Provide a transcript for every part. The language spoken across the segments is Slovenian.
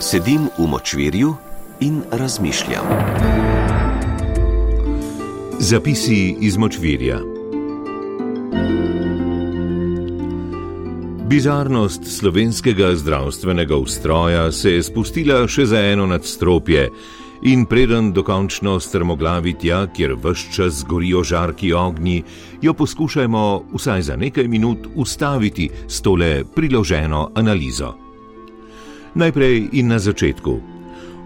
Sedim v močvirju in razmišljam. Zapisi iz močvirja. Bizarnost slovenskega zdravstvenega ustroja se je spustila še za eno nadstropje in preden dokončno strmoglavi tja, kjer vse čas gorijo žarki ognji, jo poskušajmo vsaj za nekaj minut ustaviti s tole priloženo analizo. Najprej in na začetku.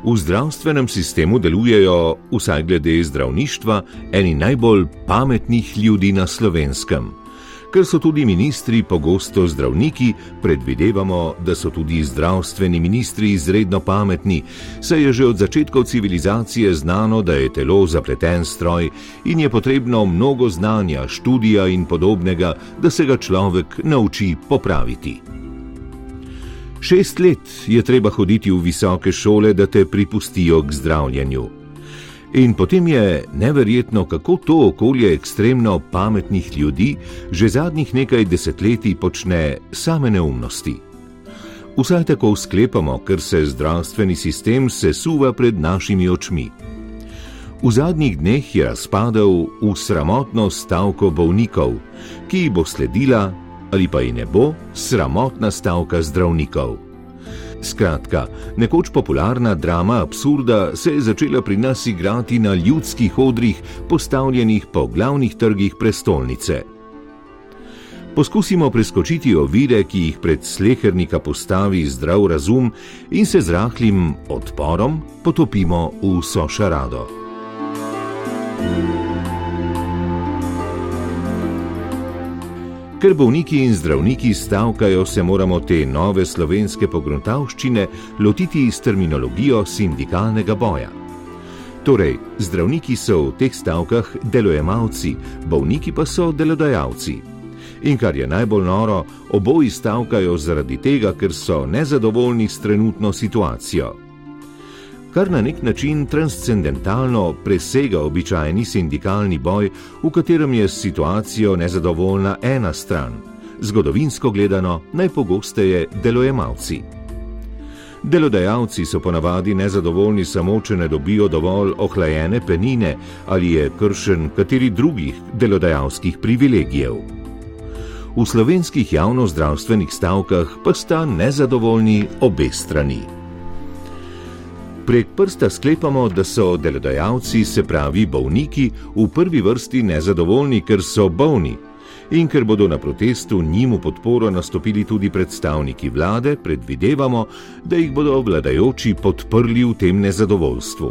V zdravstvenem sistemu delujejo, vsaj glede zdravništva, eni najbolj pametnih ljudi na slovenskem. Ker so tudi ministri pogosto zdravniki, predvidevamo, da so tudi zdravstveni ministri izredno pametni, saj je že od začetkov civilizacije znano, da je telo zapleten stroj in je potrebno mnogo znanja, študija in podobnega, da se ga človek nauči popraviti. Šest let je treba hoditi v visoke šole, da te pripustijo k zdravljenju. In potem je neverjetno, kako to okolje ekstremno pametnih ljudi že zadnjih nekaj desetletij počne same neumnosti. Vsaj tako sklepamo, ker se zdravstveni sistem sesuva pred našimi očmi. V zadnjih dneh je razpadel v sramotno stavko bolnikov, ki bo sledila, ali pa ji ne bo, sramotna stavka zdravnikov. Skratka, nekoč popularna drama absurda se je začela pri nas igrati na ljudskih odrih, postavljenih po glavnih trgih prestolnice. Poskusimo preskočiti ovire, ki jih pred slehernika postavi zdrav razum, in se z rahlim odporom potopimo v vso šarado. thank you Ker bolniki in zdravniki stavkajo, se moramo te nove slovenske pogruntavščine lotiti s terminologijo sindikalnega boja. Torej, zdravniki so v teh stavkah delojemalci, bolniki pa so delodajalci. In kar je najbolj noro, oboji stavkajo zaradi tega, ker so nezadovoljni s trenutno situacijo kar na nek način transcendentalno presega običajni sindikalni boj, v katerem je situacijo nezadovoljna ena stran, zgodovinsko gledano najpogosteje delojemalci. Delodajalci so ponavadi nezadovoljni samo, če ne dobijo dovolj ohlajene penine ali je kršen kateri drugih delodajalskih privilegijev. V slovenskih javno-zdravstvenih stavkah pa sta nezadovoljni obe strani. Prek prsta sklepamo, da so delodajalci, se pravi bolniki, v prvi vrsti nezadovoljni, ker so bolni. In ker bodo na protestu njim v podporo nastopili tudi predstavniki vlade, predvidevamo, da jih bodo vladajoči podprli v tem nezadovoljstvu.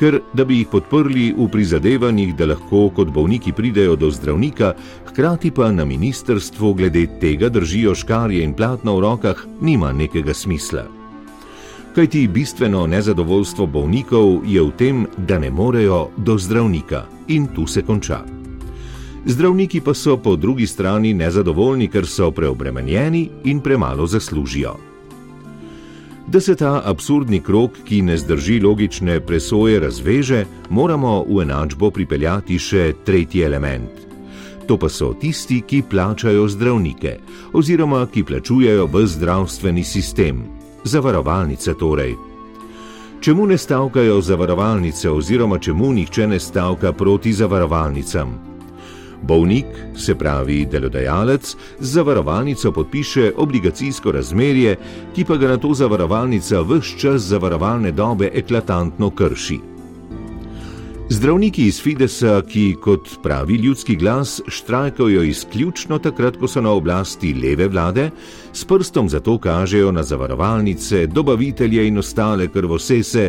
Ker da bi jih podprli v prizadevanjih, da lahko kot bolniki pridejo do zdravnika, hkrati pa na ministrstvu glede tega držijo škarje in platno v rokah, nima nekega smisla kajti bistveno nezadovoljstvo bolnikov je v tem, da ne morejo do zdravnika in tu se konča. Zdravniki pa so po drugi strani nezadovoljni, ker so preobremenjeni in premalo zaslužijo. Da se ta absurdni krok, ki ne zdrži logične presoje, razveže, moramo v enačbo pripeljati še tretji element. To pa so tisti, ki plačajo zdravnike, oziroma ki plačujejo v zdravstveni sistem, zavarovalnice torej. Čemu ne stavkajo zavarovalnice, oziroma čemu nihče ne stavka proti zavarovalnicam? Bovnik, se pravi delodajalec, z zavarovalnico podpiše obligacijsko razmerje, ki pa ga na to zavarovalnica vse čas zavarovalne dobe eklatantno krši. Zdravniki iz Fidesa, ki kot pravi ljudski glas štrajkajo izključno takrat, ko so na oblasti leve vlade, s prstom zato kažejo na zavarovalnice, dobavitelje in ostale krvosese,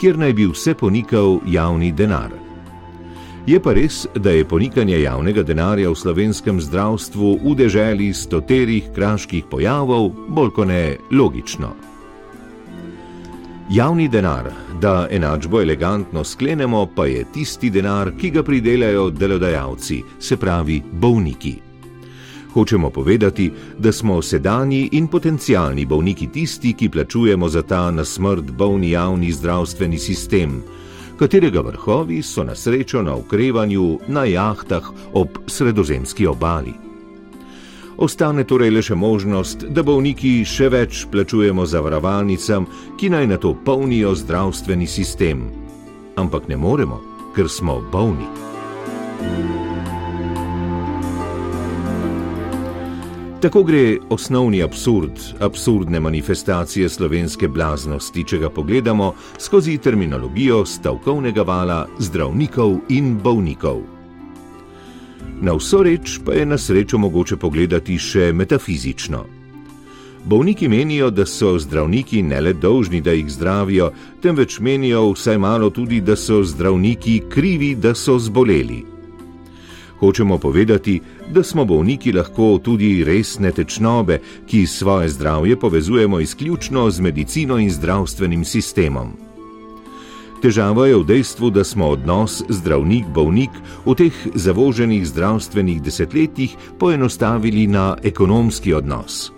kjer naj bi vse ponikal javni denar. Je pa res, da je ponikanje javnega denarja v slovenskem zdravstvu v deželi stoterih kraških pojavov bolj kot ne logično. Javni denar, da enačbo elegantno sklenemo, pa je tisti denar, ki ga pridelajo delodajalci, se pravi bolniki. Hočemo povedati, da smo sedanji in potencijalni bolniki tisti, ki plačujemo za ta na smrt bolni javni zdravstveni sistem, katerega vrhovi so na srečo na ukrevanju na jahtah ob sredozemski obali. Ostane torej le še možnost, da bolniki še več plačujemo zavarovalnicam, ki naj na to polnijo zdravstveni sistem. Ampak ne moremo, ker smo bolni. Tako gre osnovni absurd, absurdne manifestacije slovenske blaznosti, če ga pogledamo skozi terminologijo stavkovnega vala zdravnikov in bolnikov. Na vso reč pa je na srečo mogoče pogledati še metafizično. Bolniki menijo, da so zdravniki ne le dolžni, da jih zdravijo, temveč menijo vsaj malo tudi, da so zdravniki krivi, da so zboleli. Hočemo povedati, da smo bolniki lahko tudi resne tečnobe, ki svoje zdravje povezujemo izključno z medicino in zdravstvenim sistemom. Težava je v dejstvu, da smo odnos zdravnik-bolnik v teh zavoženih zdravstvenih desetletjih poenostavili na ekonomski odnos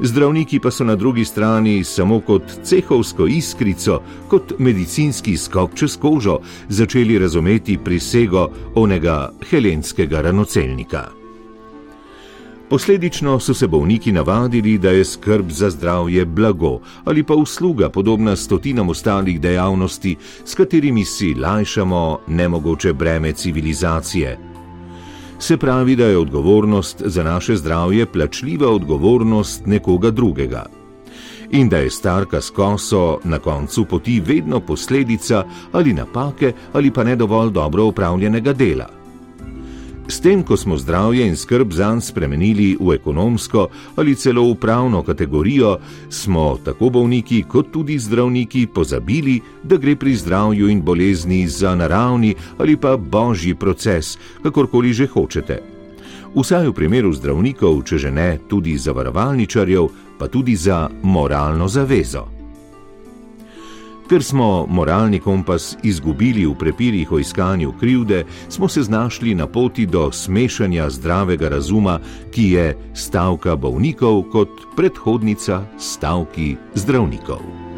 zdravniki pa so na drugi strani samo kot cehovsko iskrico, kot medicinski skok čez kožo, začeli razumeti prisego onega helenskega ranocelnika. Posledično so se bolniki navadili, da je skrb za zdravje blago ali pa usluga podobna stotinam ostalih dejavnosti, s katerimi si lajšamo nemogoče breme civilizacije se pravi, da je odgovornost za naše zdravje plačljiva odgovornost nekoga drugega. In da je starka s koso na koncu poti vedno posledica ali napake ali pa ne dovolj dobro upravljenega dela. S tem, ko smo zdravje in skrb zanj spremenili v ekonomsko ali celo upravno kategorijo, smo tako bolniki kot tudi zdravniki pozabili, da gre pri zdravju in bolezni za naravni ali pa božji proces, kakorkoli že hočete. Vsaj v primeru zdravnikov, če že ne tudi zavarovalničarjev, pa tudi za moralno zavezo. Ker smo moralni kompas izgubili v prepirih o iskanju krivde, smo se znašli na poti do smešanja zdravega razuma, ki je stavka bolnikov kot predhodnica stavki zdravnikov.